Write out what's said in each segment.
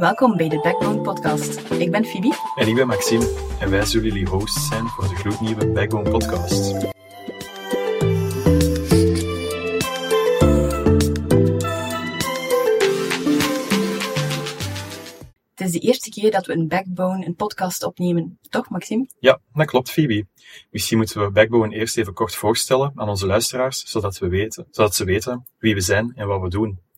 Welkom bij de Backbone Podcast. Ik ben Phoebe. En ik ben Maxime. En wij zullen jullie hosts zijn voor de gloednieuwe Backbone Podcast. Het is de eerste keer dat we een Backbone, een podcast opnemen. Toch, Maxime? Ja, dat klopt, Phoebe. Misschien moeten we Backbone eerst even kort voorstellen aan onze luisteraars, zodat, we weten, zodat ze weten wie we zijn en wat we doen.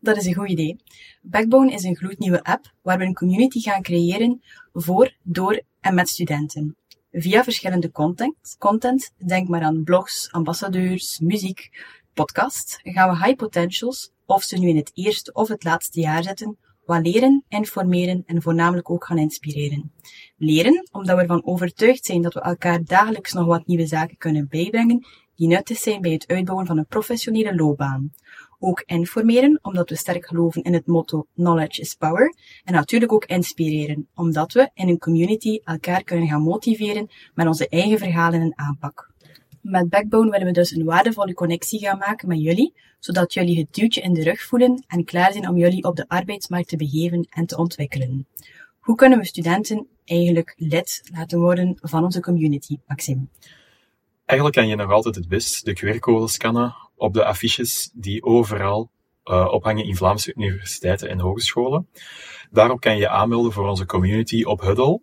Dat is een goed idee. Backbone is een gloednieuwe app waar we een community gaan creëren voor, door en met studenten. Via verschillende content, content denk maar aan blogs, ambassadeurs, muziek, podcast, gaan we high potentials, of ze nu in het eerste of het laatste jaar zitten, wat leren, informeren en voornamelijk ook gaan inspireren. Leren, omdat we ervan overtuigd zijn dat we elkaar dagelijks nog wat nieuwe zaken kunnen bijbrengen die nuttig zijn bij het uitbouwen van een professionele loopbaan. Ook informeren, omdat we sterk geloven in het motto Knowledge is Power. En natuurlijk ook inspireren, omdat we in een community elkaar kunnen gaan motiveren met onze eigen verhalen en aanpak. Met Backbone willen we dus een waardevolle connectie gaan maken met jullie, zodat jullie het duwtje in de rug voelen en klaar zijn om jullie op de arbeidsmarkt te begeven en te ontwikkelen. Hoe kunnen we studenten eigenlijk lid laten worden van onze community, Maxime? Eigenlijk kan je nog altijd het best de QR-code scannen op de affiches die overal uh, ophangen in Vlaamse universiteiten en hogescholen. Daarop kan je aanmelden voor onze community op Huddle.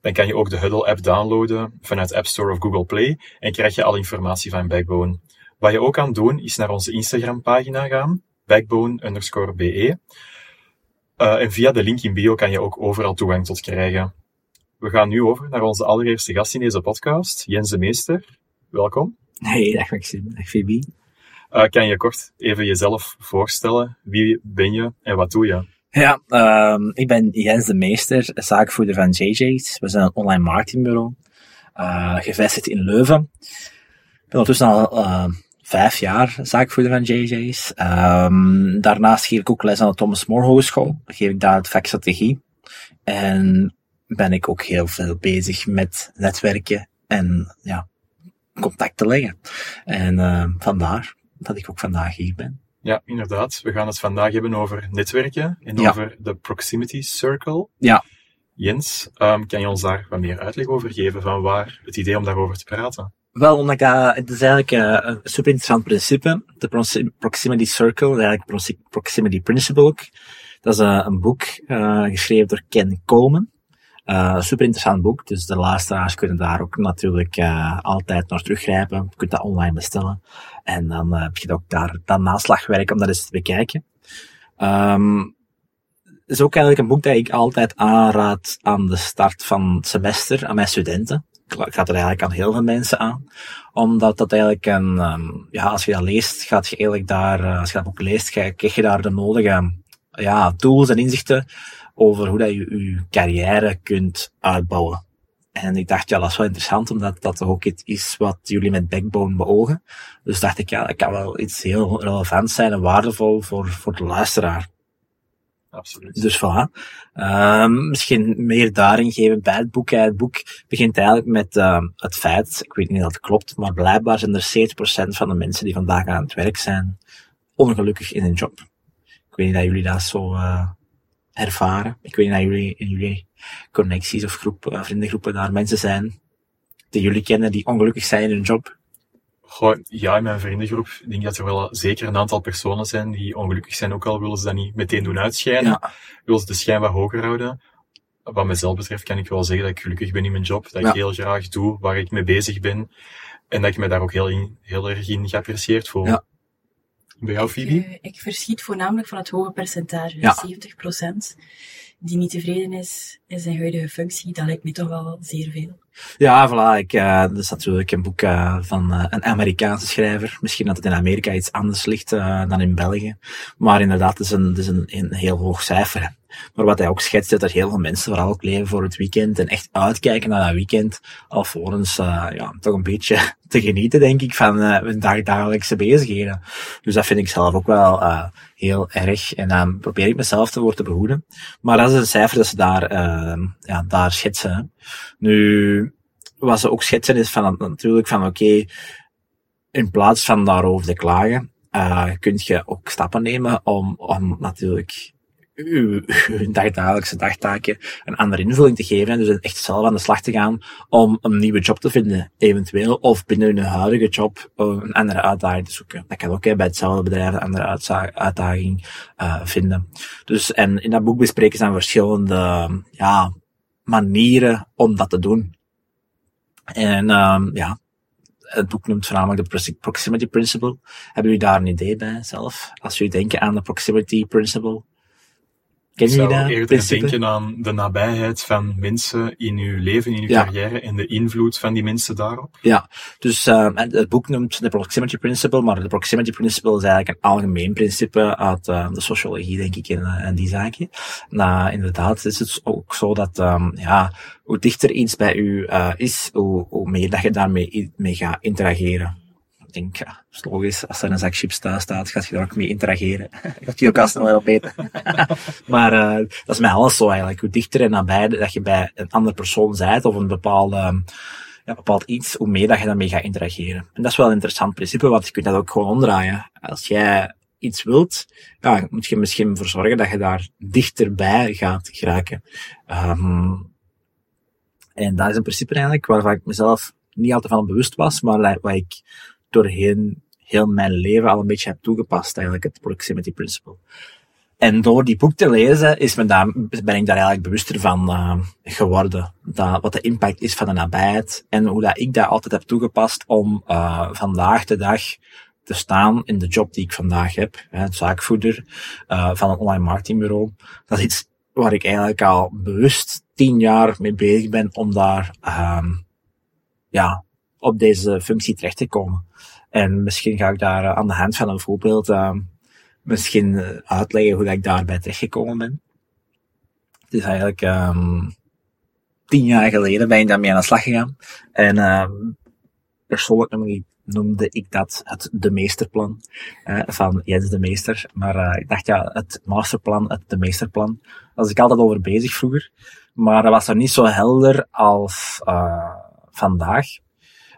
Dan kan je ook de Huddle-app downloaden vanuit App Store of Google Play en krijg je al informatie van Backbone. Wat je ook kan doen, is naar onze Instagram-pagina gaan, backbone underscore be. Uh, en via de link in bio kan je ook overal toegang tot krijgen. We gaan nu over naar onze allereerste gast in deze podcast, Jens de Meester. Welkom. Hey, dag Maxime, dag Phoebe. Uh, kan je kort even jezelf voorstellen? Wie ben je en wat doe je? Ja, um, ik ben Jens de Meester, zaakvoerder van JJ's. We zijn een online marketingbureau, uh, gevestigd in Leuven. Ik ben ondertussen al uh, vijf jaar zaakvoerder van JJ's. Um, daarnaast geef ik ook les aan de Thomas More Hogeschool. Geef ik daar het vak strategie. En ben ik ook heel veel bezig met netwerken en ja, contacten leggen. En uh, vandaar dat ik ook vandaag hier ben. Ja, inderdaad. We gaan het vandaag hebben over netwerken en ja. over de Proximity Circle. Ja. Jens, um, kan je ons daar wat meer uitleg over geven van waar het idee om daarover te praten? Wel, omdat ik, uh, het is eigenlijk uh, een super interessant principe. De Proximity Circle, eigenlijk Proximity Principle ook. Dat is uh, een boek geschreven door Ken Coleman. Uh, super interessant boek, dus de luisteraars kunnen daar ook natuurlijk uh, altijd naar teruggrijpen. Je kunt dat online bestellen. En dan uh, heb je ook daar dat naslagwerk om dat eens te bekijken. Um, is ook eigenlijk een boek dat ik altijd aanraad aan de start van het semester aan mijn studenten. Ik ga er eigenlijk aan heel veel mensen aan. Omdat dat eigenlijk een, um, ja, als je dat leest, gaat je eigenlijk daar, als je dat boek leest, krijg je daar de nodige, ja, tools en inzichten over hoe dat je je carrière kunt uitbouwen. En ik dacht, ja, dat is wel interessant, omdat dat toch ook iets is wat jullie met Backbone beogen. Dus dacht ik, ja, dat kan wel iets heel relevant zijn en waardevol voor, voor de luisteraar. Absoluut. Dus voilà. Um, misschien meer daarin geven bij het boek. Het boek begint eigenlijk met uh, het feit, ik weet niet of dat klopt, maar blijkbaar zijn er 70% van de mensen die vandaag aan het werk zijn, ongelukkig in een job. Ik weet niet dat jullie dat zo uh, ervaren. Ik weet niet of jullie in jullie connecties of groepen, vriendengroepen daar mensen zijn die jullie kennen die ongelukkig zijn in hun job. Goh, ja, in mijn vriendengroep ik denk dat er wel zeker een aantal personen zijn die ongelukkig zijn, ook al willen ze dat niet meteen doen uitschijnen. Ja. Willen ze de schijn wat hoger houden. Wat mezelf betreft kan ik wel zeggen dat ik gelukkig ben in mijn job, dat ja. ik heel graag doe waar ik mee bezig ben. En dat ik me daar ook heel, in, heel erg in geapprecieerd voel. Ja. Bij jou, Phoebe? Ik, ik verschiet voornamelijk van het hoge percentage, ja. 70% die niet tevreden is in zijn huidige functie. Dat lijkt me toch wel zeer veel. Ja, voilà. Ik, uh, dat is natuurlijk een boek uh, van uh, een Amerikaanse schrijver. Misschien dat het in Amerika iets anders ligt dan in België. Maar inderdaad, het is een, het is een, een heel hoog cijfer. Maar wat hij ook schetst, dat heel veel mensen vooral ook leven voor het weekend en echt uitkijken naar dat weekend, alvorens uh, ja, toch een beetje te genieten, denk ik, van uh, hun dag dagelijkse bezigheden. Dus dat vind ik zelf ook wel uh, heel erg. En dan probeer ik mezelf te worden te behoeden. Maar dat is een cijfer dat ze daar, ja, daar schetsen. Nu, wat ze ook schetsen is van natuurlijk van oké, in plaats van daarover te klagen, uh, kun je ook stappen nemen om, om natuurlijk uw, uw dagdagelijkse dagtaken een andere invulling te geven. En dus echt zelf aan de slag te gaan om een nieuwe job te vinden, eventueel. Of binnen hun huidige job een andere uitdaging te zoeken. Dat kan ook bij hetzelfde bedrijf een andere uitdaging uh, vinden. Dus, en in dat boek bespreken ze dan verschillende ja, manieren om dat te doen. En um, ja, het boek noemt voornamelijk de Proximity Principle. Hebben jullie daar een idee bij zelf? Als jullie denken aan de Proximity Principle, Ken je dat? eerder denken aan de nabijheid van mensen in uw leven, in uw carrière en de invloed van die mensen daarop. Ja, dus uh, het boek noemt de Proximity Principle, maar de Proximity Principle is eigenlijk een algemeen principe uit uh, de sociologie, denk ik, en, en die zaken. Nou, inderdaad is het ook zo dat, um, ja, hoe dichter iets bij u uh, is, hoe, hoe meer dat je daarmee mee gaat interageren ik denk, ja, is logisch. Als er een zak chips thuis staat, gaat je daar ook mee interageren. gaat je ook al snel op eten. maar uh, dat is met alles zo eigenlijk. Hoe dichter en nabij dat je bij een andere persoon bent, of een bepaalde, ja, bepaald iets, hoe meer dat je daarmee gaat interageren. En dat is wel een interessant principe, want je kunt dat ook gewoon omdraaien. Als jij iets wilt, ja, moet je misschien ervoor zorgen dat je daar dichterbij gaat geraken. Um, en dat is een principe eigenlijk waarvan ik mezelf niet altijd van bewust was, maar wat ik doorheen heel mijn leven al een beetje heb toegepast, eigenlijk, het proximity principle. En door die boek te lezen is me daar, ben ik daar eigenlijk bewuster van uh, geworden. Dat, wat de impact is van de nabijheid en hoe dat ik dat altijd heb toegepast om uh, vandaag de dag te staan in de job die ik vandaag heb, het zaakvoerder uh, van een online marketingbureau. Dat is iets waar ik eigenlijk al bewust tien jaar mee bezig ben om daar ja, op deze functie terecht te komen. En misschien ga ik daar eh, aan de hand van een voorbeeld uh, misschien eh, uitleggen hoe ik daarbij terechtgekomen ben. Het is eigenlijk um, tien jaar geleden ben ik daarmee aan de slag gegaan. En uh, persoonlijk noemde ik dat het de meesterplan van Jens de Meester. Maar ik dacht ja, het masterplan, het de meesterplan. Daar was ik altijd over bezig vroeger. Maar dat was er niet zo helder als vandaag.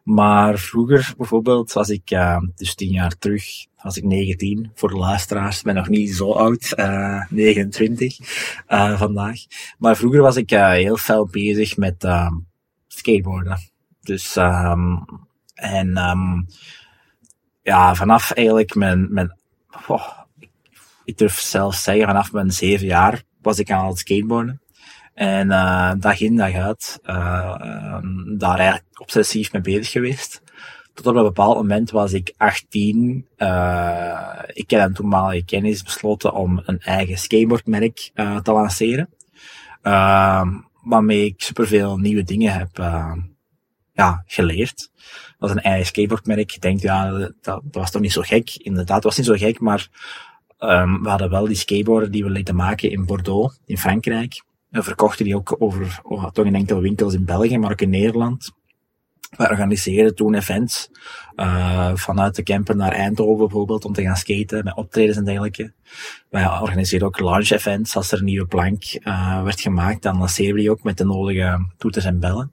Maar vroeger bijvoorbeeld was ik, uh, dus tien jaar terug, was ik 19. Voor de luisteraars, ben nog niet zo oud, uh, 29 uh, vandaag. Maar vroeger was ik uh, heel fel bezig met uh, skateboarden. Dus, um, en um, ja, vanaf eigenlijk mijn, mijn oh, ik, durf zelfs zeggen, vanaf mijn zeven jaar was ik aan het skateboarden. En uh, dag in, dag uit, uh, daar eigenlijk obsessief mee bezig geweest. Tot op een bepaald moment was ik 18. Uh, ik heb een toenmalige kennis besloten om een eigen skateboardmerk uh, te lanceren. Uh, waarmee ik superveel nieuwe dingen heb ja, geleerd. Dat was een eigen skateboardmerk. Ik denk, ja, dat, dat was toch niet zo gek. Inderdaad, het was niet zo gek, maar um, we hadden wel die skateboarden die we lieten maken in Bordeaux, in Frankrijk. Verkochten die ook over, oh, toch in enkele winkels in België, maar ook in Nederland. We organiseerden toen events, uh, vanuit de camper naar Eindhoven bijvoorbeeld, om te gaan skaten, met optredens en dergelijke. Wij organiseerden ook launch events, als er een nieuwe plank uh, werd gemaakt, dan lanceerden we die ook met de nodige toeters en bellen.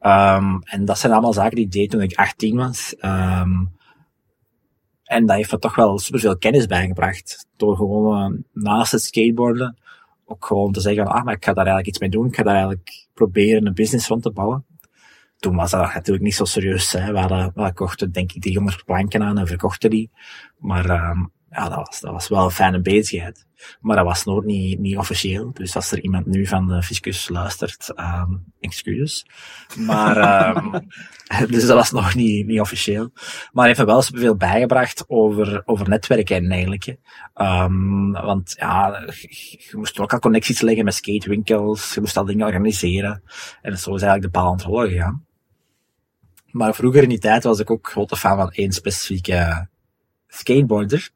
Um, en dat zijn allemaal zaken die ik deed toen ik 18 was. Um, en dat heeft me toch wel superveel kennis bijgebracht. Door gewoon uh, naast het skateboarden ook gewoon te zeggen, ah, maar ik ga daar eigenlijk iets mee doen. Ik ga daar eigenlijk proberen een business rond te bouwen. Toen was dat natuurlijk niet zo serieus. Hè. We, hadden, we kochten denk ik 300 planken aan en verkochten die. Maar um, ja, dat was, dat was wel een fijne bezigheid. Maar dat was nog niet, niet officieel. Dus als er iemand nu van de fiscus luistert, um, excuses. Maar, um, dus dat was nog niet, niet officieel. Maar heeft me wel veel bijgebracht over, over netwerken eigenlijk. Um, want ja, je moest ook al connecties leggen met skatewinkels. Je moest al dingen organiseren. En zo is eigenlijk de paal aan het rollen gegaan. Maar vroeger in die tijd was ik ook grote fan van één specifieke skateboarder.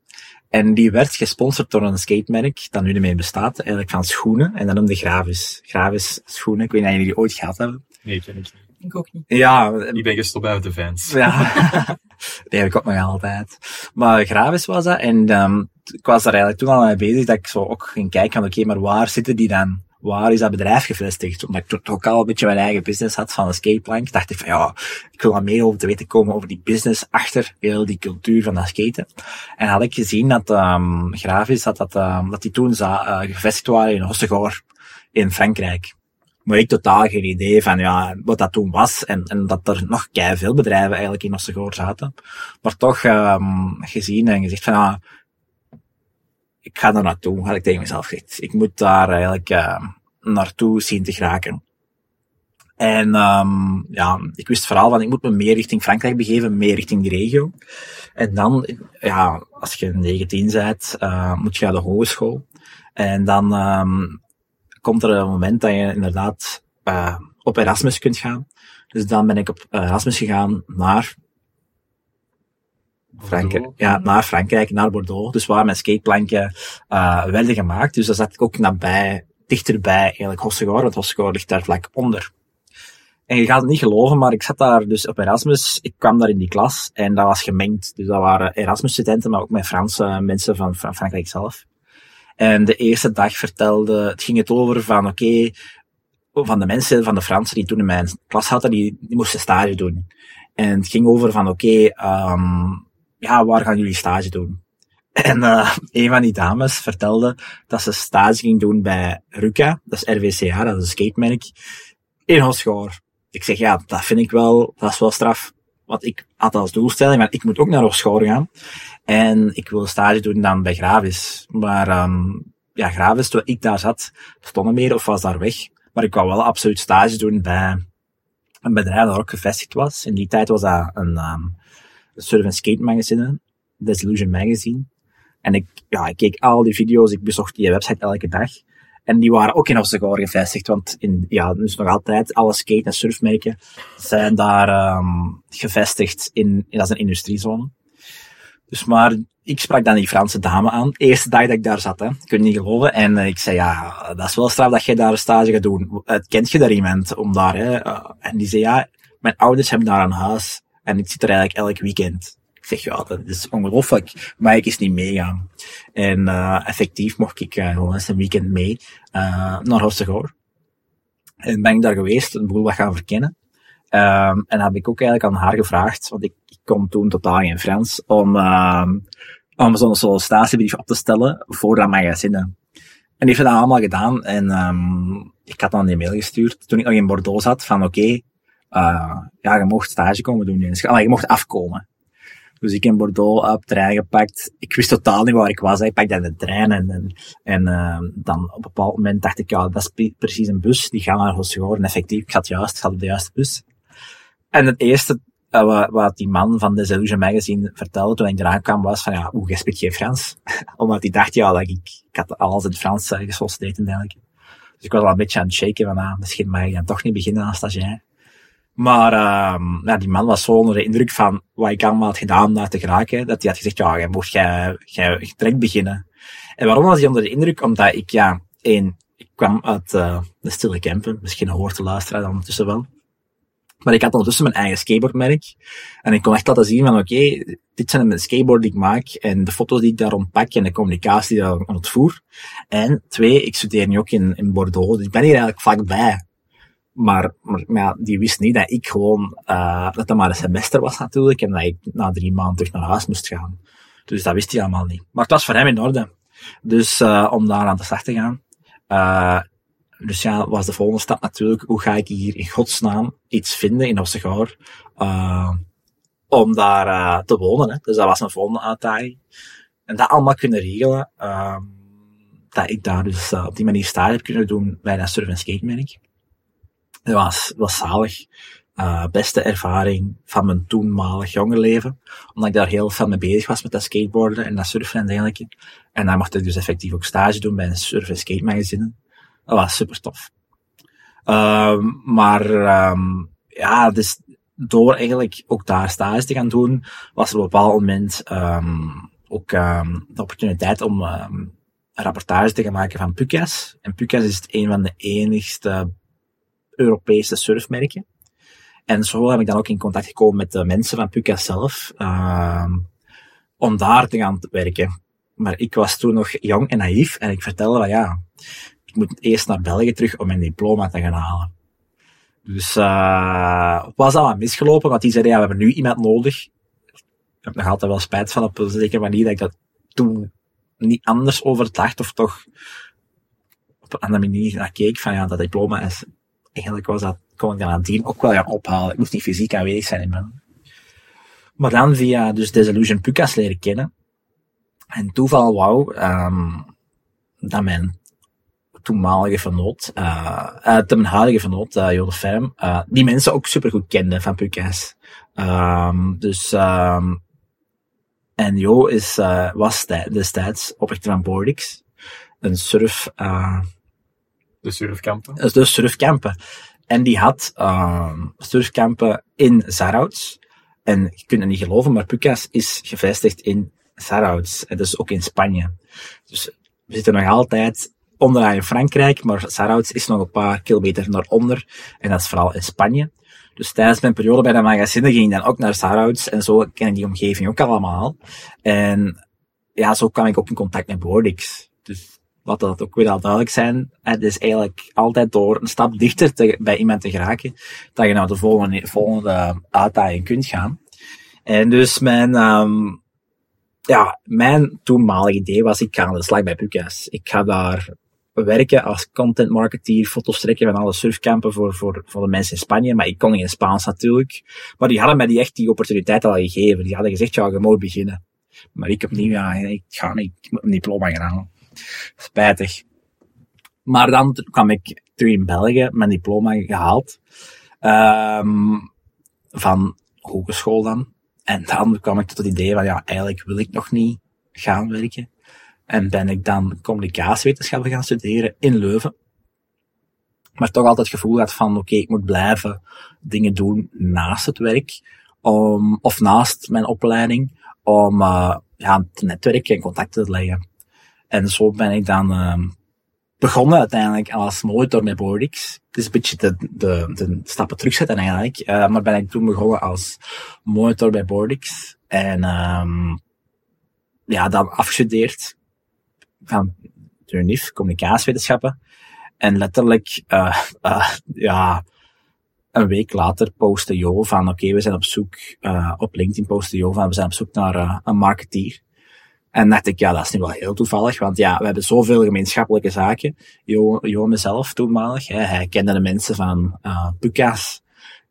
En die werd gesponsord door een skatemerk dat nu ermee bestaat, eigenlijk van schoenen. En dat noemde Gravis. Gravis schoenen. Ik weet niet of jullie die ooit gehad hebben. Nee, ken ik niet. Ik ook niet. Ja. Ik ben gestopt bij de fans. Ja. die heb ik ook nog altijd. Maar Gravis was dat. En um, ik was daar eigenlijk toen al mee bezig dat ik zo ook ging kijken van oké, okay, maar waar zitten die dan? Waar is dat bedrijf gevestigd? Omdat ik toch al een beetje mijn eigen business had van skateplank, dacht ik van ja, ik wil wat meer over te weten komen over die business achter heel die cultuur van dat skaten. En had ik gezien dat um, Gravis, dat, dat, um, dat die toen uh, gevestigd waren in Hossegor in Frankrijk. Maar ik totaal geen idee van ja, wat dat toen was. En, en dat er nog veel bedrijven eigenlijk in Ossegoor zaten. Maar toch um, gezien en gezegd van ja, ik ga daar naartoe, had ik tegen mezelf gezegd. Ik moet daar eigenlijk uh, naartoe zien te geraken. En um, ja, ik wist vooral van ik moet me meer richting Frankrijk begeven, meer richting die regio. En dan, ja, als je 19 bent, uh, moet je naar de hogeschool. En dan um, komt er een moment dat je inderdaad uh, op Erasmus kunt gaan. Dus dan ben ik op Erasmus gegaan naar Frankrijk, ja, naar Frankrijk, naar Bordeaux. Dus waar mijn skateplanken uh, werden gemaakt. Dus daar zat ik ook nabij, dichterbij eigenlijk Hossegor, want Hossegor ligt daar vlak onder. En je gaat het niet geloven, maar ik zat daar dus op Erasmus. Ik kwam daar in die klas en dat was gemengd. Dus dat waren Erasmus-studenten, maar ook met Franse mensen van, van Frankrijk zelf. En de eerste dag vertelde, het ging het over van oké, okay, van de mensen, van de Fransen die toen in mijn klas hadden, die, die moesten stage doen. En het ging over van oké, okay, um, ja, waar gaan jullie stage doen? En uh, een van die dames vertelde dat ze stage ging doen bij RUCA, dat is RWCA, dat is een in Hossegor. Ik zeg, ja, dat vind ik wel, dat is wel straf. Want ik had als doelstelling, maar ik moet ook naar Hossegor gaan. En ik wil stage doen dan bij Gravis. Maar um, ja, Gravis, toen ik daar zat, stond er meer of was daar weg. Maar ik wou wel absoluut stage doen bij een bedrijf dat ook gevestigd was. In die tijd was dat een, um, surf- en skate magazine, Desillusion Magazine. En ik, ja, ik keek al die video's, ik bezocht die website elke dag. En die waren ook in Ossegaur gevestigd, want in, ja, dus nog altijd alle skate- en surfmerken zijn daar um, gevestigd in, in, dat is een industriezone. Dus maar, ik sprak dan die Franse dame aan. De eerste dag dat ik daar zat, hè. Kun je niet geloven. En uh, ik zei, ja, dat is wel straf dat jij daar een stage gaat doen. Uh, kent je daar iemand om daar, hè? Uh, en die zei, ja, mijn ouders hebben daar een huis. En ik zit er eigenlijk elk weekend. Ik zeg, ja, dat is ongelooflijk. Maar ik is niet meegaan. En uh, effectief mocht ik uh, gewoon eens een weekend mee uh, naar Hossegor. En ben ik daar geweest, een boel wat gaan verkennen. Um, en heb ik ook eigenlijk aan haar gevraagd, want ik, ik kon toen totaal geen Frans, om, uh, om zo'n sollicitatiebrief op te stellen voor dat magazine. En die heeft dat allemaal gedaan. En um, ik had dan een mail gestuurd toen ik nog in Bordeaux zat, van oké, ja, je mocht stage komen doen. Dus, je mocht afkomen. Dus ik in Bordeaux op trein gepakt. Ik wist totaal niet waar ik was. Ik pakte de trein en, en, en uh, dan op een bepaald moment dacht ik, ja, dat is precies een bus. Die gaat naar Hossegor. En effectief, ik had juist, ik had op de juiste bus. En het eerste wat, die man van de Illusion Magazine vertelde toen ik eraan kwam was van, ja, hoe, geen Frans? Omdat hij dacht, ja, dat ik, ik had alles in Frans uh, gesolliciteerd en dergelijke. Dus ik was al een beetje aan het shaken van, ah, misschien mag ik dan toch niet beginnen als stagiair. Maar uh, ja, die man was zo onder de indruk van wat ik allemaal had gedaan om daar te geraken, dat hij had gezegd, ja, mocht jij, jij direct beginnen. En waarom was hij onder de indruk? Omdat ik, ja, één, ik kwam uit uh, de stille Kempen, misschien hoort de luisteraar dan ondertussen wel. Maar ik had ondertussen mijn eigen skateboardmerk. En ik kon echt laten zien van, oké, dit zijn mijn skateboard die ik maak en de foto's die ik daar ontpak en de communicatie die ik daar ontvoer. En twee, ik studeer nu ook in, in Bordeaux, dus ik ben hier eigenlijk vlakbij. Maar, maar, maar ja, die wist niet dat ik gewoon, uh, dat dat maar een semester was natuurlijk en dat ik na drie maanden terug naar huis moest gaan. Dus dat wist hij allemaal niet. Maar het was voor hem in orde. Dus uh, om daar aan de slag te gaan. Uh, dus ja, was de volgende stap natuurlijk, hoe ga ik hier in godsnaam iets vinden in Ossegaur, uh, om daar te wonen. Hè. Dus dat was een volgende uitdaging. En dat allemaal kunnen regelen, dat ik daar dus op die manier stage heb kunnen doen bij dat surf- en skate dat was, was zalig. Uh, beste ervaring van mijn toenmalig jonge leven. Omdat ik daar heel veel mee bezig was met dat skateboarden en dat surfen en dergelijke. En daar mocht ik dus effectief ook stage doen bij een surf- en skate magazine. Dat was super tof. Uh, maar um, ja, dus door eigenlijk ook daar stage te gaan doen, was er op een bepaald moment um, ook de opportuniteit om een rapportage te gaan maken van Pukas. En Pukas is het een van de enigste Europese surfmerken. En zo heb ik dan ook in contact gekomen met de mensen van Pukas zelf, uh, om daar te gaan werken. Maar ik was toen nog jong en naïef en ik vertelde van ja, ik ik moet eerst naar België terug om mijn diploma te gaan halen. Dus uh, was dat wat misgelopen, want die zeiden, ja, we hebben nu iemand nodig. Ik heb nog altijd wel spijt van op een zekere manier dat ik dat toen niet anders overdacht, of toch op een andere manier naar keek, van ja, dat diploma is, eigenlijk was dat, kon ik dan nadien ook wel gaan ophalen. Ik moest niet fysiek aanwezig zijn in mijn. Maar dan via dus Desillusion Pukas leren kennen. En toeval wou, um, dat mijn toenmalige vernoot, uh, uh, mijn huidige vernoot, uh, Jode Ferm, die mensen ook supergoed kenden van Pukas. Um, dus, um, en Jo is, was destijds oprichter van Boardix, een surf, uh, de surfkampen? De surfkampen. En die had uh, surfkampen in Zarauds. En je kunt het niet geloven, maar Pucas is gevestigd in Zarauds. En dus ook in Spanje. Dus we zitten nog altijd onderaan in Frankrijk, maar Zarauds is nog een paar kilometer naar onder. En dat is vooral in Spanje. Dus tijdens mijn periode bij de magazine ging ik dan ook naar Zarauds. En zo ken ik die omgeving ook allemaal. En ja, zo kwam ik ook in contact met Bordix. Dus wat dat ook weer al duidelijk zijn, het is eigenlijk altijd door een stap dichter te, bij iemand te geraken, dat je naar de volgende, volgende uitdaging kunt gaan. En dus mijn, um, ja, mijn toenmalige idee was, ik ga aan de slag bij Pukas. Ik ga daar werken als content marketeer, foto's trekken van alle surfkampen voor, voor, voor de mensen in Spanje. Maar ik kon in Spaans natuurlijk. Maar die hadden mij die echt die opportuniteit al gegeven. Die hadden gezegd, ja, je moet beginnen. Maar ik opnieuw, ja, ik ga niet, ik moet een diploma gaan halen. Spijtig. Maar dan kwam ik terug in België, mijn diploma gehaald. Um, van hogeschool dan. En dan kwam ik tot het idee van, ja, eigenlijk wil ik nog niet gaan werken. En ben ik dan communicatiewetenschappen gaan studeren in Leuven. Maar toch altijd het gevoel had van, oké, ik moet blijven dingen doen naast het werk. Om, of naast mijn opleiding. Om uh, ja, te netwerken en contacten te leggen. En zo ben ik dan uh, begonnen uiteindelijk als monitor met Bordix. Het is een beetje de, de, de stappen terugzetten eigenlijk. Uh, maar ben ik toen begonnen als monitor bij Bordix. En um, ja, dan afgestudeerd van de communicatiewetenschappen. En letterlijk, uh, ja, een week later postte Jo van, oké, we zijn op zoek, uh, op LinkedIn postte Jo van, we zijn op zoek naar een marketeer. En dacht ik, ja, dat is nu wel heel toevallig, want ja, we hebben zoveel gemeenschappelijke zaken. Jo, jo mezelf toenmalig, hè, hij kende de mensen van uh, Pukas.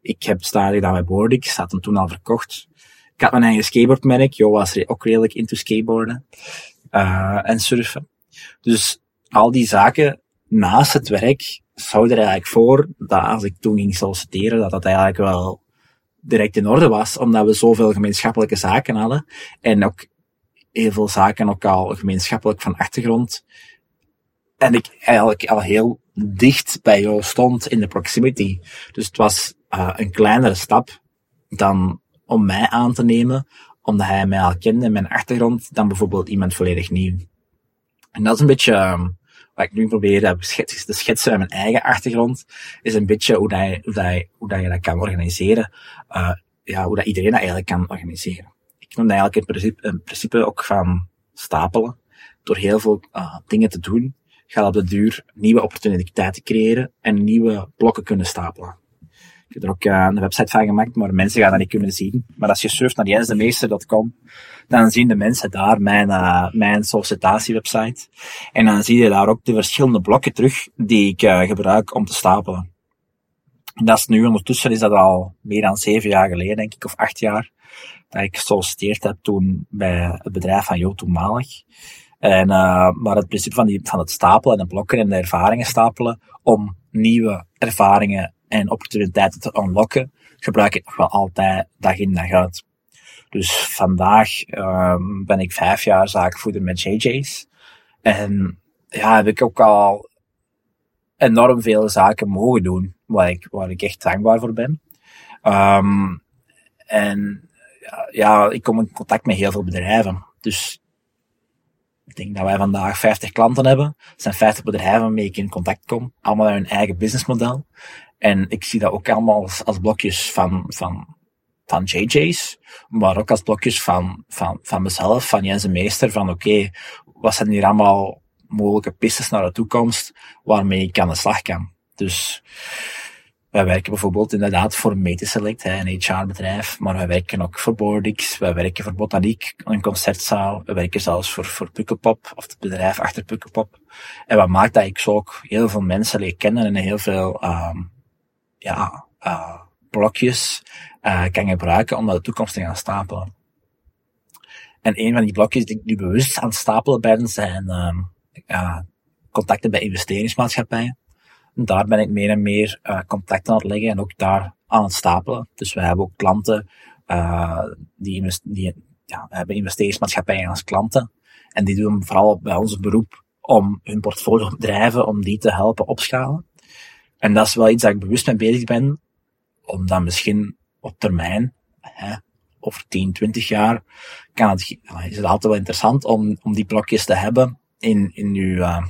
Ik heb stadig gedaan bij Boardix, had hem toen al verkocht. Ik had mijn eigen skateboardmerk, Jo was ook redelijk into skateboarden uh, en surfen. Dus al die zaken naast het werk zouden er eigenlijk voor dat als ik toen ging solliciteren, dat dat eigenlijk wel direct in orde was, omdat we zoveel gemeenschappelijke zaken hadden en ook heel veel zaken ook al gemeenschappelijk van achtergrond. En ik eigenlijk al heel dicht bij jou stond in de proximity. Dus het was uh, een kleinere stap dan om mij aan te nemen, omdat hij mij al kende, mijn achtergrond, dan bijvoorbeeld iemand volledig nieuw. En dat is een beetje um, wat ik nu probeer te schetsen bij mijn eigen achtergrond, is een beetje hoe, dat hoe, dat hoe dat je dat kan organiseren. Uh, ja, hoe dat iedereen dat eigenlijk kan organiseren noem eigenlijk in principe, in principe ook van stapelen. Door heel veel uh, dingen te doen, gaat op de duur nieuwe opportuniteiten creëren en nieuwe blokken kunnen stapelen. Ik heb er ook uh, een website van gemaakt, maar mensen gaan dat niet kunnen zien. Maar als je surft naar jensdemeester.com, dan zien de mensen daar mijn, uh, mijn sollicitatiewebsite. En dan zie je daar ook de verschillende blokken terug die ik uh, gebruik om te stapelen. En dat is nu ondertussen is dat al meer dan zeven jaar geleden, denk ik, of acht jaar dat ik gesolliciteerd heb toen bij het bedrijf van Jo toenmalig. En, uh, maar het principe van, die, van het stapelen en de blokken en de ervaringen stapelen om nieuwe ervaringen en opportuniteiten te unlocken, gebruik ik nog wel altijd dag in dag uit. Dus vandaag um, ben ik vijf jaar zaakvoerder met JJ's. En ja, heb ik ook al enorm veel zaken mogen doen, waar ik, waar ik echt dankbaar voor ben. Um, en ja, ik kom in contact met heel veel bedrijven. Dus ik denk dat wij vandaag 50 klanten hebben. Het zijn 50 bedrijven waarmee ik in contact kom. Allemaal hun eigen businessmodel. En ik zie dat ook allemaal als, als blokjes van, van, van JJ's. Maar ook als blokjes van, van, van mezelf, van Jens de Meester. Van oké, wat zijn hier allemaal mogelijke pistes naar de toekomst waarmee ik aan de slag kan. Dus wij werken bijvoorbeeld inderdaad voor Metiselect, een HR-bedrijf, maar wij werken ook voor Bordix, wij werken voor Botaniek, een concertzaal, we werken zelfs voor, voor of het bedrijf achter Pukkelpop. En wat maakt dat ik zo ook heel veel mensen leer kennen en heel veel, um, ja, uh, blokjes uh, kan gebruiken om naar de toekomst te gaan stapelen. En een van die blokjes die ik nu bewust aan het stapelen ben, zijn uh, contacten bij investeringsmaatschappijen. Daar ben ik meer en meer uh, contacten aan het leggen en ook daar aan het stapelen. Dus we hebben ook klanten uh, die, ja, hebben investeringsmaatschappijen als klanten. En die doen vooral bij ons beroep om hun portfolio bedrijven, om die te helpen opschalen. En dat is wel iets dat ik bewust mee bezig ben, om dan misschien op termijn, hè, over 10, 20 jaar, kan het, is het altijd wel interessant om, om die blokjes te hebben in, in uw, uh,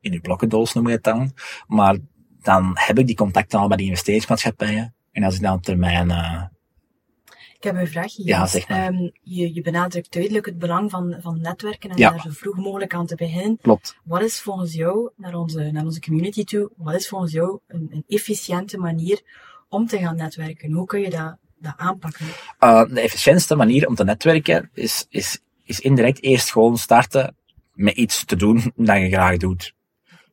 in uw blokkendoos noem je het dan. Maar dan heb ik die contacten al bij die investeringsmaatschappijen. En als ik dan op termijn... Uh, ik heb een vraag hier. Ja, zeg maar. Um, je, je benadrukt duidelijk het belang van, van netwerken en ja. daar zo vroeg mogelijk aan te beginnen. Klopt. Wat is volgens jou, naar onze, naar onze community toe, wat is volgens jou een, een efficiënte manier om te gaan netwerken? Hoe kun je dat, dat aanpakken? Uh, de efficiëntste manier om te netwerken is, is, is indirect eerst gewoon starten met iets te doen dat je graag doet.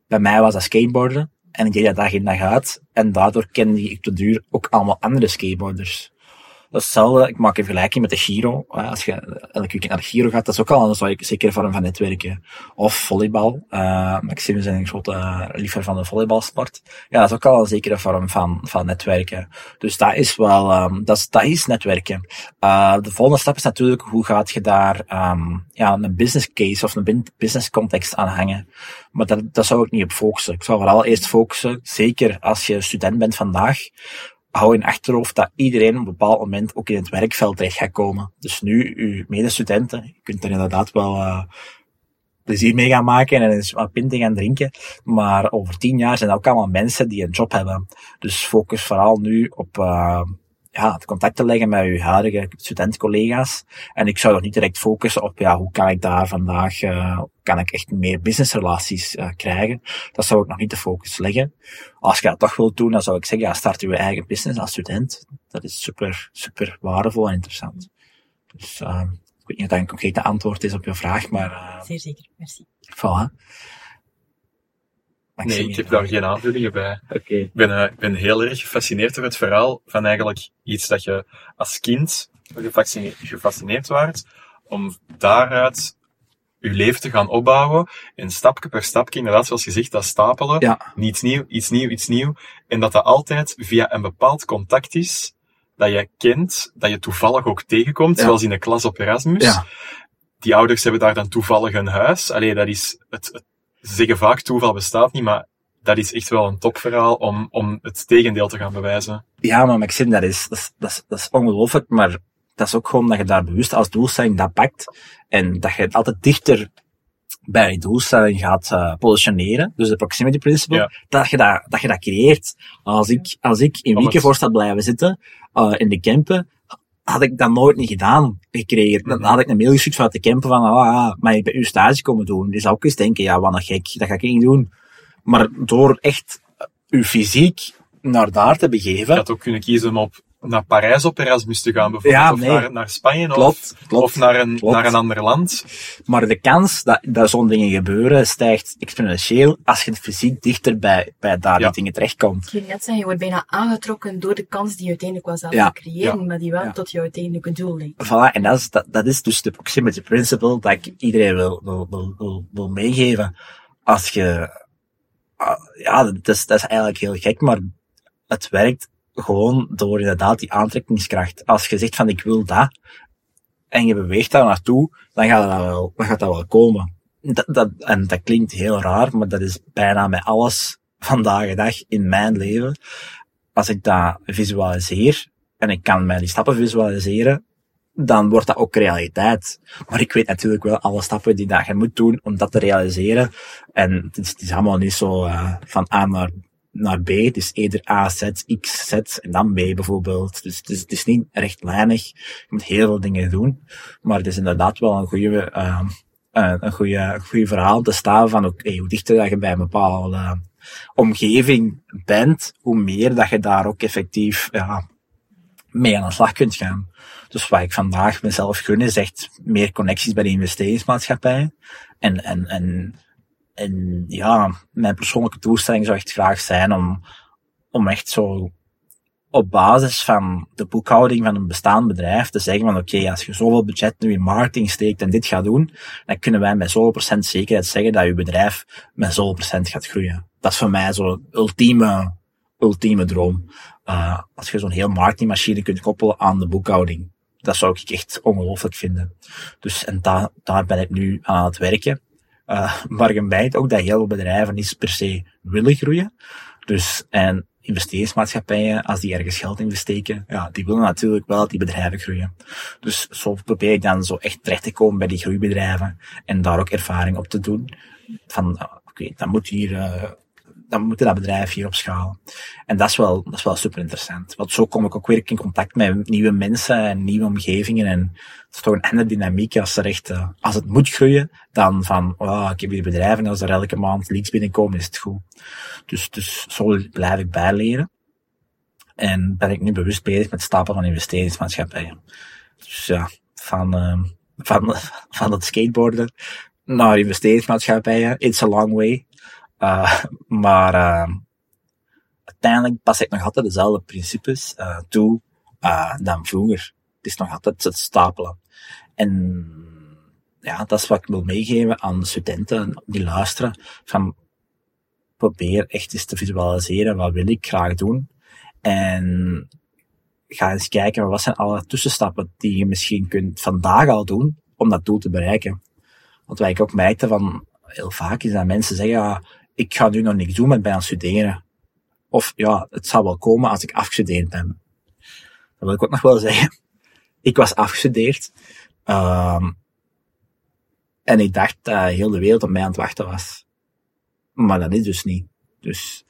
Bij mij was dat skateboarden. En ik deed dat dag in dag uit. En daardoor kende ik te duur ook allemaal andere skateboarders. Hetzelfde, ik maak een vergelijking met de Giro. Als je elke weekend naar de Giro gaat, dat is ook al een zekere vorm van netwerken. Of volleybal. Uh, Maxime is een grote liefhebber van de volleybalsport. Ja, dat is ook al een zekere vorm van, van netwerken. Dus dat is wel, um, dat, is, dat is netwerken. Uh, de volgende stap is natuurlijk, hoe gaat je daar um, ja, een business case of een business context aan hangen. Maar dat, dat zou ik niet op focussen. Ik zou vooral eerst focussen, zeker als je student bent vandaag, hou in achterhoofd dat iedereen op een bepaald moment ook in het werkveld terecht gaat komen. Dus nu, uw medestudenten, je kunt er inderdaad wel uh, plezier mee gaan maken en eens wat pinten gaan drinken. Maar over tien jaar zijn dat ook allemaal mensen die een job hebben. Dus focus vooral nu op uh, ja, het contact te leggen met uw huidige studentcollega's. En ik zou nog niet direct focussen op, ja, hoe kan ik daar vandaag, uh, kan ik echt meer businessrelaties uh, krijgen. Dat zou ik nog niet de focus leggen. Als je dat toch wilt doen, dan zou ik zeggen, ja, start uw eigen business als student. Dat is super, super waardevol en interessant. Dus, uh, ik weet niet of dat een concrete antwoord is op je vraag, maar... Uh, Zeer zeker, merci. Voilà. Nee, ik heb daar geen aanvullingen bij. Okay. Ik, ben, uh, ik ben heel erg gefascineerd door het verhaal van eigenlijk iets dat je als kind gefascineerd, gefascineerd waart, om daaruit je leven te gaan opbouwen en stapje per stapje, inderdaad zoals je zegt, dat stapelen, ja. iets nieuw, iets nieuw, iets nieuw, en dat dat altijd via een bepaald contact is, dat je kent, dat je toevallig ook tegenkomt, Ja. zoals in de klas op Erasmus. Ja. Die ouders hebben daar dan toevallig een huis. Allee, dat is, het, het, ze zeggen vaak toeval bestaat niet, maar dat is echt wel een topverhaal om, om het tegendeel te gaan bewijzen. Ja, maar Maxime, dat is, dat is, dat is, dat is ongelooflijk, maar dat is ook gewoon dat je daar bewust als doelstelling dat pakt en dat je het altijd dichter bij je doelstelling gaat uh, positioneren, dus de proximity principle, Ja. dat, je dat, dat je dat creëert. Als ik, als ik in Wiekenvoort had blijven zitten, uh, in de Kempen, had ik dat nooit niet gedaan, gekregen. Dan had ik een mail gestuurd vanuit de Kempen van, ah, ah, maar ik ben uw stage komen doen. Die zou ook eens denken, ja, wat een gek, dat ga ik niet doen. Maar door echt uw fysiek naar daar te Je begeven, had ook kunnen kiezen op, naar Parijs op Erasmus te gaan, bijvoorbeeld. Ja, of naar, naar Spanje, klopt, of, klopt. of naar, een, klopt. naar een ander land. Maar de kans dat, dat zo'n dingen gebeuren stijgt exponentieel als je fysiek dichter bij, bij daar Ja. die dingen terechtkomt. Ik ging net zeggen, je wordt bijna aangetrokken door de kans die je uiteindelijk wel zelf Ja. gaat creëren, Ja. maar die wel Ja. tot je uiteindelijke doel leidt. Voilà, en dat is, dat, dat is dus de proximity principle dat ik iedereen wil, wil, wil, wil, wil meegeven. Als je, ah, ja, dat is, dat is eigenlijk heel gek, maar het werkt gewoon door inderdaad die aantrekkingskracht. Als je zegt van ik wil dat, en je beweegt daar naartoe, dan gaat dat wel, dan gaat dat wel komen. Dat, dat, en dat klinkt heel raar, maar dat is bijna met alles vandaag de dag in mijn leven. Als ik dat visualiseer, en ik kan mij die stappen visualiseren, dan wordt dat ook realiteit. Maar ik weet natuurlijk wel alle stappen die dat je moet doen om dat te realiseren. En het is, allemaal niet zo uh, van A naar, naar B. Is eerder A, Z, X, Z en dan B bijvoorbeeld. Dus het is, het is niet rechtlijnig. Je moet heel veel dingen doen. Maar het is inderdaad wel een goede, uh, een, een goede, goede verhaal te staan van oké, hoe dichter dat je bij een bepaalde omgeving bent, hoe meer dat je daar ook effectief ja, mee aan de slag kunt gaan. Dus wat ik vandaag mezelf gun is echt meer connecties bij de investeringsmaatschappij. En, en, en, en ja, mijn persoonlijke doelstelling zou echt graag zijn om, om echt zo op basis van de boekhouding van een bestaand bedrijf te zeggen van oké, als je zoveel budget nu in marketing steekt en dit gaat doen, dan kunnen wij met zoveel procent zekerheid zeggen dat je bedrijf met zoveel procent gaat groeien. Dat is voor mij zo'n ultieme, ultieme droom. Uh, als je zo'n heel marketingmachine kunt koppelen aan de boekhouding. Dat zou ik echt ongelooflijk vinden. Dus, en da daar ben ik nu aan het werken. Uh, maar gemerkt ook dat heel veel bedrijven niet per se willen groeien. Dus, en investeringsmaatschappijen, als die ergens geld investeren, ja, die willen natuurlijk wel dat die bedrijven groeien. Dus zo probeer ik dan zo echt terecht te komen bij die groeibedrijven en daar ook ervaring op te doen. Van, oké, okay, dan moet hier, uh, dan moet dat bedrijf hier opschalen. En dat is wel, dat is wel super interessant. Want zo kom ik ook weer in contact met nieuwe mensen en nieuwe omgevingen. En het is toch een andere dynamiek als er echt, uh, als het moet groeien, dan van, oh, ik heb hier bedrijven en als er elke maand leads binnenkomen, is het goed. Dus, dus zo blijf ik bijleren. En ben ik nu bewust bezig met stapelen van investeringsmaatschappijen. Dus ja, van, uh, van, van het skateboarden naar investeringsmaatschappijen, it's a long way. Uh, maar uh, uiteindelijk pas ik nog altijd dezelfde principes uh, toe dan vroeger. Het is nog altijd het stapelen. En ja, dat is wat ik wil meegeven aan de studenten die luisteren. Van probeer echt eens te visualiseren wat wil ik graag doen. En ga eens kijken wat zijn alle tussenstappen die je misschien kunt vandaag al doen om dat doel te bereiken. Want wij ik ook merkte van heel vaak is dat mensen zeggen, ja, ik ga nu nog niks doen, aan het studeren. Of ja, het zal wel komen als ik afgestudeerd ben. Dat wil ik ook nog wel zeggen. Ik was afgestudeerd. Um, en ik dacht dat heel de wereld op mij aan het wachten was. Maar dat is dus niet. Dus,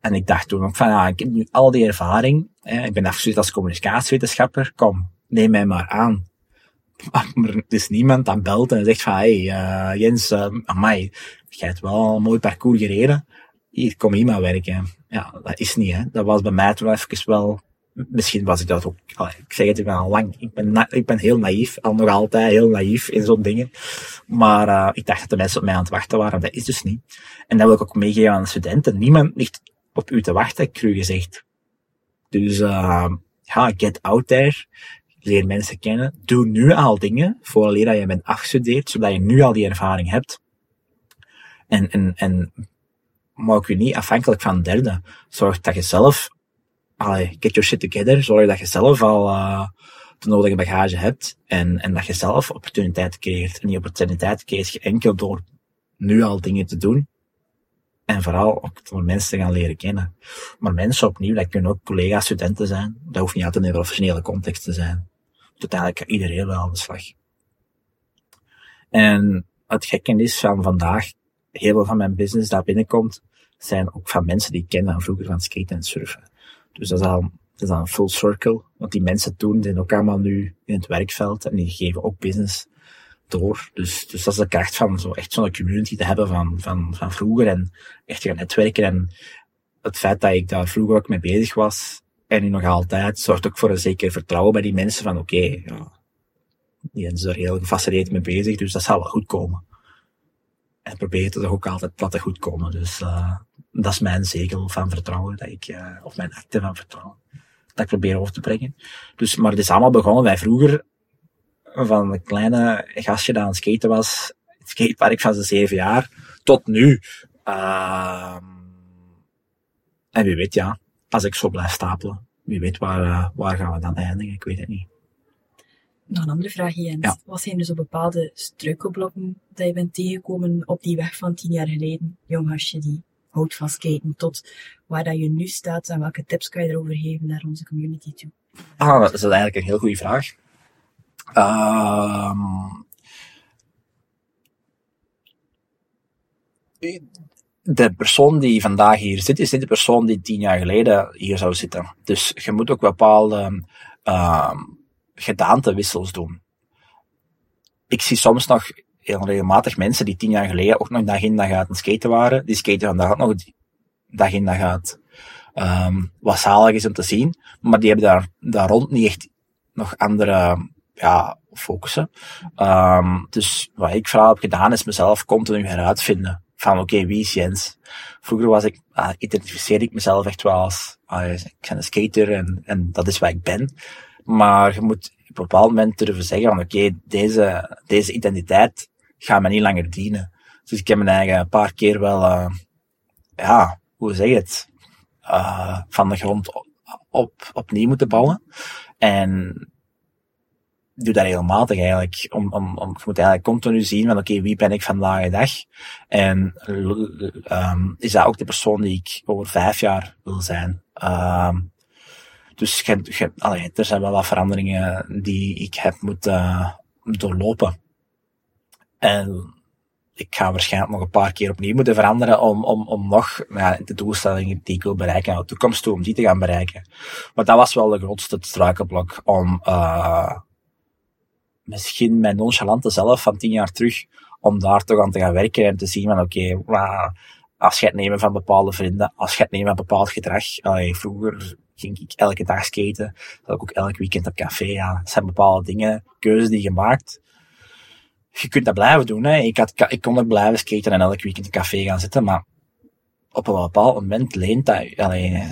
en ik dacht toen ook van, ja, ik heb nu al die ervaring. Ik ben afgestudeerd als communicatiewetenschapper. Kom, neem mij maar aan. Maar er is niemand aan belt en zegt van, hey, uh, Jens, uh, amai, jij hebt wel een mooi parcours gereden. Hier, kom hier maar werken. Ja, dat is niet, hè. Dat was bij mij toen even wel, misschien was ik dat ook, ik zeg het, ik al lang, ik ben, ik ben heel naïef, al nog altijd heel naïef in zo'n dingen. Maar uh, ik dacht dat de mensen op mij aan het wachten waren, dat is dus niet. En dat wil ik ook meegeven aan de studenten. Niemand ligt op u te wachten, ik u gezegd. Dus, uh, ja, get out there leer mensen kennen. Doe nu al dingen voor dat je bent afgestudeerd, zodat je nu al die ervaring hebt. En, en, en maak je niet afhankelijk van derden. Zorg dat je zelf, allee, get your shit together, zorg dat je zelf al uh, de nodige bagage hebt en, en dat je zelf opportuniteiten creëert. En die opportuniteiten creëert je enkel door nu al dingen te doen. En vooral ook door mensen te gaan leren kennen. Maar mensen opnieuw, dat kunnen ook collega's, studenten zijn. Dat hoeft niet altijd in een professionele context te zijn. Uiteindelijk iedereen wel aan de slag. En het gekke is van vandaag, heel veel van mijn business dat binnenkomt, zijn ook van mensen die ik ken van vroeger van skaten en surfen. Dus dat is al, dat is al een full circle. Want die mensen toen zijn ook allemaal nu in het werkveld en die geven ook business door. Dus, dus dat is de kracht van zo echt zo'n community te hebben van, van, van vroeger en echt gaan netwerken. En het feit dat ik daar vroeger ook mee bezig was, en nu nog altijd, zorgt ook voor een zeker vertrouwen bij die mensen van oké, ja, die zijn er heel gefascineerd mee bezig, dus dat zal wel goed komen. En probeer het toch ook altijd laten goed komen. Dus uh, dat is mijn zegel van vertrouwen, dat ik, uh, of mijn acte van vertrouwen, dat ik probeer over te brengen. Dus, maar het is allemaal begonnen bij vroeger, van een kleine gastje dat aan het skaten was, het skatepark van zijn zeven jaar, tot nu. Uh, en wie weet, ja, als ik zo blijf stapelen, wie weet waar, uh, waar gaan we dan eindigen, ik weet het niet. Nog een andere vraag, Jens. Ja. Wat zijn er zo bepaalde struikelblokken dat je bent tegengekomen op die weg van tien jaar geleden, jong gastje die houdt van skaten, tot waar dat je nu staat en welke tips kan je erover geven naar onze community toe? Ah, dat is eigenlijk een heel goede vraag. Um, de persoon die vandaag hier zit, is niet de persoon die tien jaar geleden hier zou zitten. Dus je moet ook bepaalde uh, gedaantewissels doen. Ik zie soms nog heel regelmatig mensen die tien jaar geleden ook nog dag in dag uit aan skaten waren, die skaten vandaag nog dag in dag uit. Um, wat zalig is om te zien, maar die hebben daar, daar rond niet echt nog andere ja, focussen. Um, dus wat ik vooral heb gedaan is mezelf continu heruitvinden. Van oké, wie is Jens? Vroeger was ik, uh, identificeerde ik mezelf echt wel als, uh, ik ben een skater en, en dat is wat ik ben. Maar je moet op een bepaald moment durven zeggen van oké, deze, deze identiteit gaat me niet langer dienen. Dus ik heb mijn eigen een paar keer wel, uh, ja, hoe zeg je het, uh, van de grond op, op, opnieuw moeten bouwen. En doe dat regelmatig eigenlijk. Om, om, om, ik moet eigenlijk continu zien van oké, wie ben ik vandaag de dag? En um, is dat ook de persoon die ik over vijf jaar wil zijn? Um, dus er zijn wel wat veranderingen die ik heb moeten uh, doorlopen. En ik ga waarschijnlijk nog een paar keer opnieuw moeten veranderen om, om, om nog ja, de doelstellingen die ik wil bereiken naar de toekomst toe, om die te gaan bereiken. Maar dat was wel de grootste struikelblok om uh, misschien mijn nonchalante zelf van tien jaar terug, om daar toch aan te gaan werken en te zien van oké, okay, afscheid nemen van bepaalde vrienden, afscheid nemen van bepaald gedrag. Allee, vroeger ging ik elke dag skaten, dat ik ook elk weekend op café. Ja, dat zijn bepaalde dingen, keuzes die je maakt. Je kunt dat blijven doen. Hè. Ik, had, ik kon ook blijven skaten en elk weekend op café gaan zitten, maar op een bepaald moment leent dat, allee,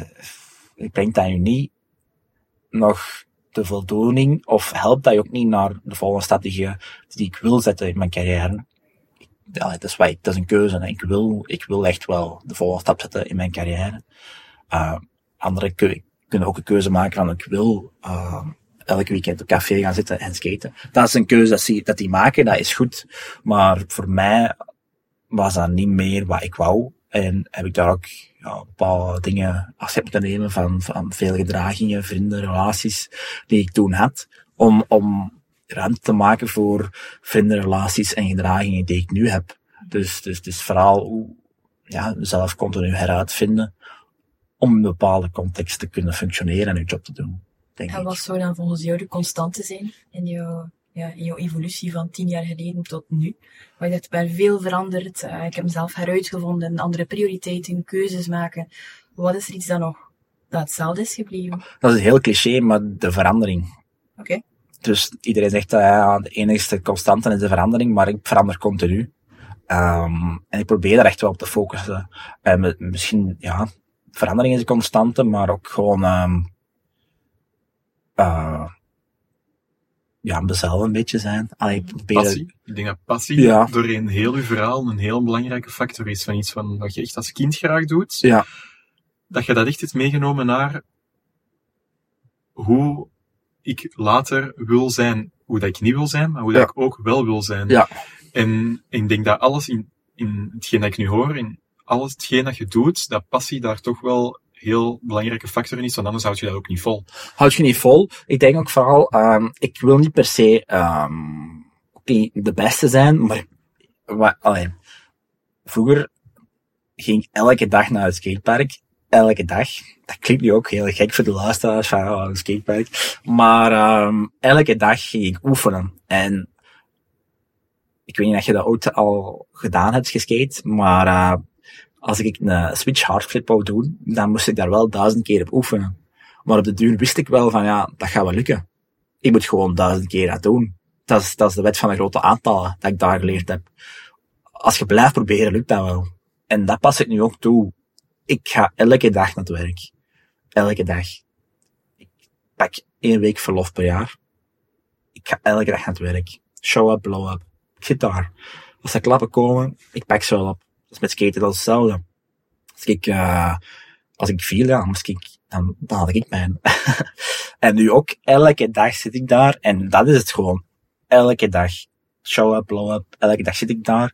brengt dat je niet nog de voldoening, of helpt dat je ook niet naar de volgende stap die, die ik wil zetten in mijn carrière. Ja, dat is, wat dat is een keuze. Ik wil, ik wil echt wel de volgende stap zetten in mijn carrière. Uh, anderen kunnen ook een keuze maken van ik wil uh, elke weekend op café gaan zitten en skaten. Dat is een keuze dat die, dat die maken, dat is goed. Maar voor mij was dat niet meer wat ik wou. En heb ik daar ook ja, bepaalde dingen afzet moeten nemen van, van veel gedragingen, vrienden, relaties die ik toen had. Om, om ruimte te maken voor vrienden, relaties en gedragingen die ik nu heb. Dus, dus het is vooral hoe, ja, mezelf continu heruitvinden om in een bepaalde context te kunnen functioneren en je job te doen. Denk en wat zou dan volgens jou de constante zijn in jouw ja, in jouw evolutie van tien jaar geleden tot nu. Waar je ik ben veel veranderd, uh, ik heb mezelf heruitgevonden, andere prioriteiten, keuzes maken. Wat is er iets dat nog dat hetzelfde is gebleven? Dat is heel cliché, maar de verandering. Oké. Okay. Dus iedereen zegt dat ja, de enigste constante is de verandering, maar ik verander continu. Um, en ik probeer daar echt wel op te focussen. En misschien, ja, verandering is een constante, maar ook gewoon um, uh, ja, mezelf een beetje zijn. Allee. Passie. Ik denk dat passie ja. doorheen heel uw verhaal een heel belangrijke factor is van iets van, wat je echt als kind graag doet. Ja. Dat je dat echt hebt meegenomen naar hoe ik later wil zijn, hoe dat ik niet wil zijn, maar hoe dat ik ook wel wil zijn. Ja. En ik denk dat alles in, in hetgeen dat ik nu hoor, in alles hetgeen dat je doet, dat passie daar toch wel heel belangrijke factor in is, want anders houd je dat ook niet vol. Houd je niet vol. Ik denk ook vooral, um, ik wil niet per se um, de beste zijn, maar wat, allee, vroeger ging ik elke dag naar het skatepark. Elke dag. Dat klinkt nu ook heel gek voor de luisteraars van oh, een skatepark. Maar um, elke dag ging ik oefenen. En ik weet niet of je dat ooit al gedaan hebt, geskate, maar uh, als ik een switch hardflip wou doen, dan moest ik daar wel duizend keer op oefenen. Maar op de duur wist ik wel van, ja, dat gaat wel lukken. Ik moet gewoon duizend keer dat doen. Dat is, dat is de wet van de grote aantallen dat ik daar geleerd heb. Als je blijft proberen, lukt dat wel. En dat pas ik nu ook toe. Ik ga elke dag naar het werk. Elke dag. Ik pak één week verlof per jaar. Ik ga elke dag naar het werk. Show up, blow up. Ik zit daar. Als er klappen komen, ik pak ze wel op is met skaten dat is hetzelfde. Als ik, uh, als ik viel, ja, ik, dan, dan had ik mijn. en nu ook, elke dag zit ik daar en dat is het gewoon. Elke dag. Show up, blow up, elke dag zit ik daar.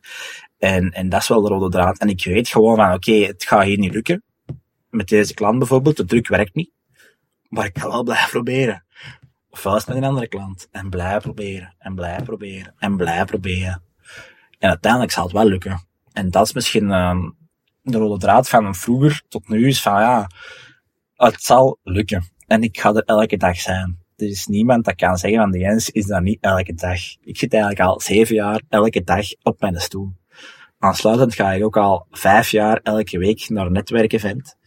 En, en dat is wel de rode draad. En ik weet gewoon van, oké, het gaat hier niet lukken. Met deze klant bijvoorbeeld, de druk werkt niet. Maar ik ga wel blijven proberen. Ofwel is met een andere klant. En blijven proberen. En blijven proberen. En blijven proberen. En uiteindelijk zal het wel lukken. En dat is misschien uh, de rode draad van vroeger tot nu is van ja, het zal lukken. En ik ga er elke dag zijn. Er is niemand dat kan zeggen van de Jens is dat niet elke dag. Ik zit eigenlijk al zeven jaar elke dag op mijn stoel. Aansluitend ga ik ook al vijf jaar elke week naar een netwerkevent.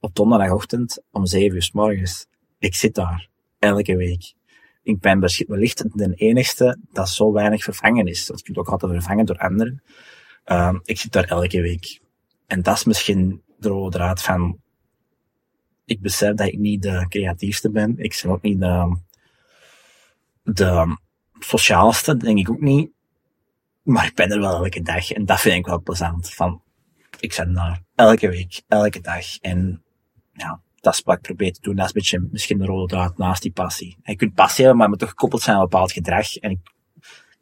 Op donderdagochtend om zeven uur s morgens. Ik zit daar. Elke week. Ik ben wellicht de enigste dat zo weinig vervangen is. Dat kunt ook altijd vervangen door anderen. Um, ik zit daar elke week. En dat is misschien de rode draad van ik besef dat ik niet de creatiefste ben. Ik ben ook niet de, de sociaalste, denk ik ook niet. Maar ik ben er wel elke dag. En dat vind ik wel plezant. Van, ik ben daar elke week, elke dag. En ja, dat is wat ik probeer te doen. Dat is een beetje misschien de rode draad naast die passie. Je kunt passie hebben, maar moet toch gekoppeld zijn aan een bepaald gedrag. En ik,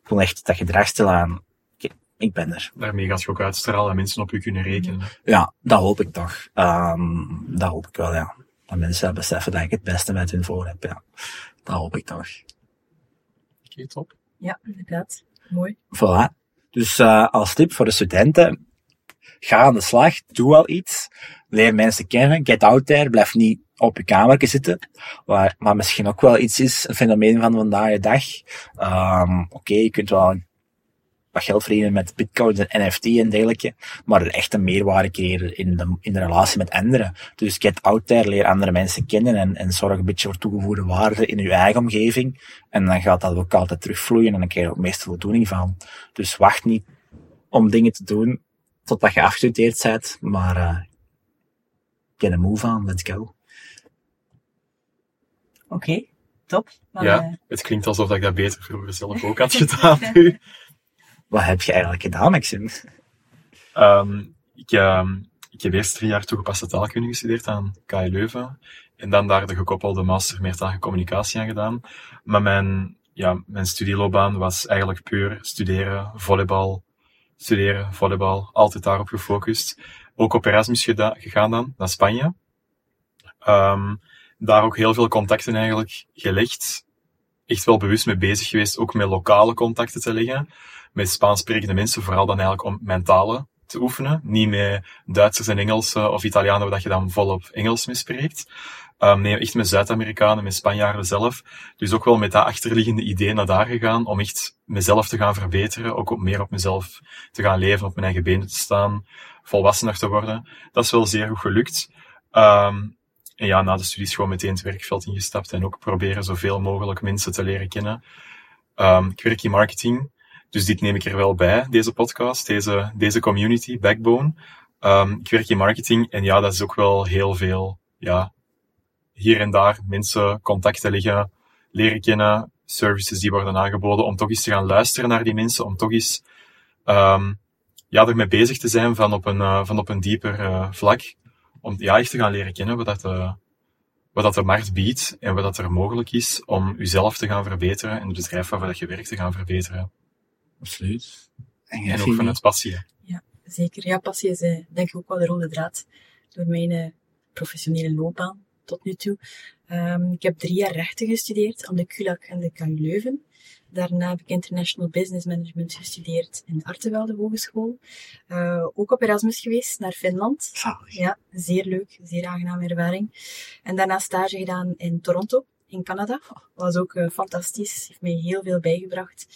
ik wil echt dat gedrag stellen aan ik ben er. Daarmee gaat je ook uitstralen en mensen op je kunnen rekenen. Ja, dat hoop ik toch. Um, dat hoop ik wel, ja. Dat mensen beseffen dat ik het beste met hun voor heb, ja. Dat hoop ik toch. Oké, okay, top. Ja, inderdaad. Mooi. Voilà. Dus uh, als tip voor de studenten, ga aan de slag, doe al iets, leer mensen kennen, get out there, blijf niet op je kamer zitten, waar, maar misschien ook wel iets is, een fenomeen van vandaag de dag. Um, Oké, okay, je kunt wel wat geld verdienen met bitcoins en NFT en dergelijke, maar er echt een meerwaarde creëren in de, in de relatie met anderen. Dus get out there, leer andere mensen kennen en, en zorg een beetje voor toegevoegde waarde in je eigen omgeving. En dan gaat dat ook altijd terugvloeien en dan krijg je ook meestal voldoening van. Dus wacht niet om dingen te doen totdat je afgestudeerd bent, maar uh, get a move on, let's go. Oké, okay, top. ja, uh... het klinkt alsof ik dat beter vroeger zelf ook had gedaan nu. Wat heb je eigenlijk gedaan, Maxim? Um, ik, uh, ik heb eerst drie jaar toegepaste taalkunde gestudeerd aan KU Leuven. En dan daar de gekoppelde master meertalige communicatie aan gedaan. Maar mijn, ja, mijn studieloopbaan was eigenlijk puur studeren, volleybal, studeren, volleybal. Altijd daarop gefocust. Ook op Erasmus gegaan dan, naar Spanje. Um, daar ook heel veel contacten eigenlijk gelegd. Echt wel bewust mee bezig geweest, ook met lokale contacten te leggen met Spaans sprekende mensen, vooral dan eigenlijk om mentale te oefenen. Niet met Duitsers en Engelsen of Italianen, waar je dan volop Engels mee spreekt. Um, nee, echt met Zuid-Amerikanen, met Spanjaarden zelf. Dus ook wel met dat achterliggende idee naar daar gegaan, om echt mezelf te gaan verbeteren, ook op meer op mezelf te gaan leven, op mijn eigen benen te staan, volwassener te worden. Dat is wel zeer goed gelukt. Um, en ja, na de studies gewoon meteen het werkveld ingestapt en ook proberen zoveel mogelijk mensen te leren kennen. Um, ik werk in marketing. Dus dit neem ik er wel bij, deze podcast, deze, deze community, Backbone. Um, ik werk in marketing en ja, dat is ook wel heel veel, ja, hier en daar mensen contacten liggen, leren kennen, services die worden aangeboden, om toch eens te gaan luisteren naar die mensen, om toch eens, um, ja, ermee bezig te zijn van op een, uh, van op een dieper uh, vlak. Om ja, echt te gaan leren kennen wat dat, uh, wat dat de markt biedt en wat dat er mogelijk is om uzelf te gaan verbeteren en het bedrijf waarvoor je werkt te gaan verbeteren. Absoluut. En, en ook vanuit passie. Ja, zeker. Ja, passie is uh, denk ik ook wel de rode draad door mijn uh, professionele loopbaan tot nu toe. Um, ik heb drie jaar rechten gestudeerd aan de CULAC en de KU Leuven. Daarna heb ik International Business Management gestudeerd in de Artevelde Hogeschool. Uh, ook op Erasmus geweest naar Finland. Ja, zeer leuk, zeer aangename ervaring. En daarna stage gedaan in Toronto, in Canada. Was ook uh, fantastisch, heeft mij heel veel bijgebracht.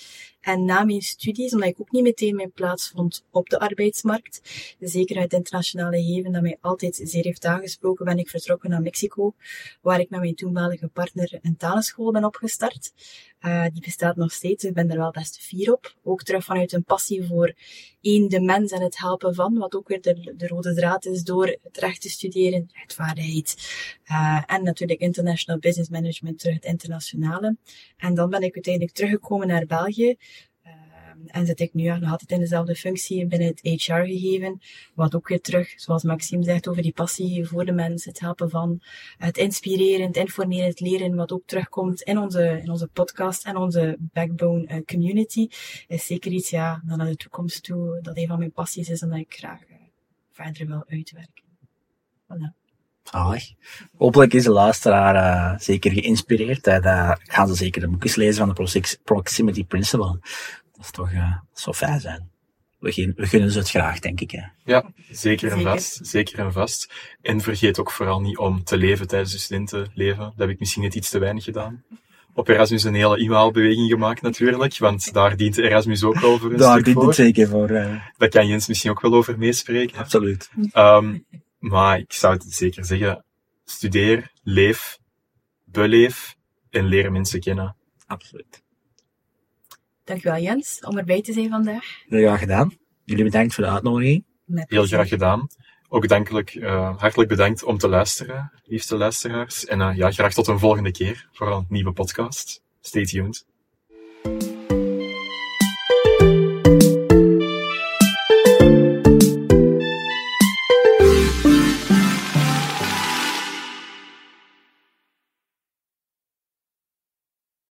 En na mijn studies, omdat ik ook niet meteen mijn plaats vond op de arbeidsmarkt, zeker uit internationale geven dat mij altijd zeer heeft aangesproken, ben ik vertrokken naar Mexico, waar ik met mijn toenmalige partner een talenschool ben opgestart. Uh, die bestaat nog steeds, ik ben er wel best fier op. Ook terug vanuit een passie voor één, de mens en het helpen van, wat ook weer de, de rode draad is door het recht te studeren, rechtvaardigheid. Uh, en natuurlijk international business management, terug het internationale. En dan ben ik uiteindelijk teruggekomen naar België, en zit ik nu nog altijd in dezelfde functie binnen het HR-gegeven. Wat ook weer terug, zoals Maxime zegt, over die passie voor de mens, het helpen van het inspireren, het informeren, het leren, wat ook terugkomt in onze, in onze podcast en onze backbone uh, community, is zeker iets, ja, dan naar de toekomst toe, dat een van mijn passies is en dat ik graag uh, verder wil uitwerken. Voilà. Ah, hopelijk is de luisteraar uh, zeker geïnspireerd. Hè. Gaan ze zeker de boekjes lezen van de Proximity Principle. Dat is toch uh, zo fijn zijn. We, we gunnen ze het graag, denk ik. Hè. Ja, zeker en vast. Zeker en vast. En vergeet ook vooral niet om te leven tijdens je studentenleven. Dat heb ik misschien net iets te weinig gedaan. op Erasmus een hele inhaalbeweging gemaakt natuurlijk, want daar dient Erasmus ook wel voor een Daar stuk dient voor. het zeker voor. eh, Daar kan Jens misschien ook wel over meespreken. absoluut. Ehm, maar ik zou het zeker zeggen, studeer, leef, beleef en leer mensen kennen. Absoluut. Dankjewel Jens, om erbij te zijn vandaag. Heel graag gedaan. Jullie bedankt voor de uitnodiging. Heel graag gedaan. Ook dankelijk, eh, hartelijk bedankt om te luisteren, liefste luisteraars. En eh, ja, graag tot een volgende keer voor een nieuwe podcast. Stay tuned.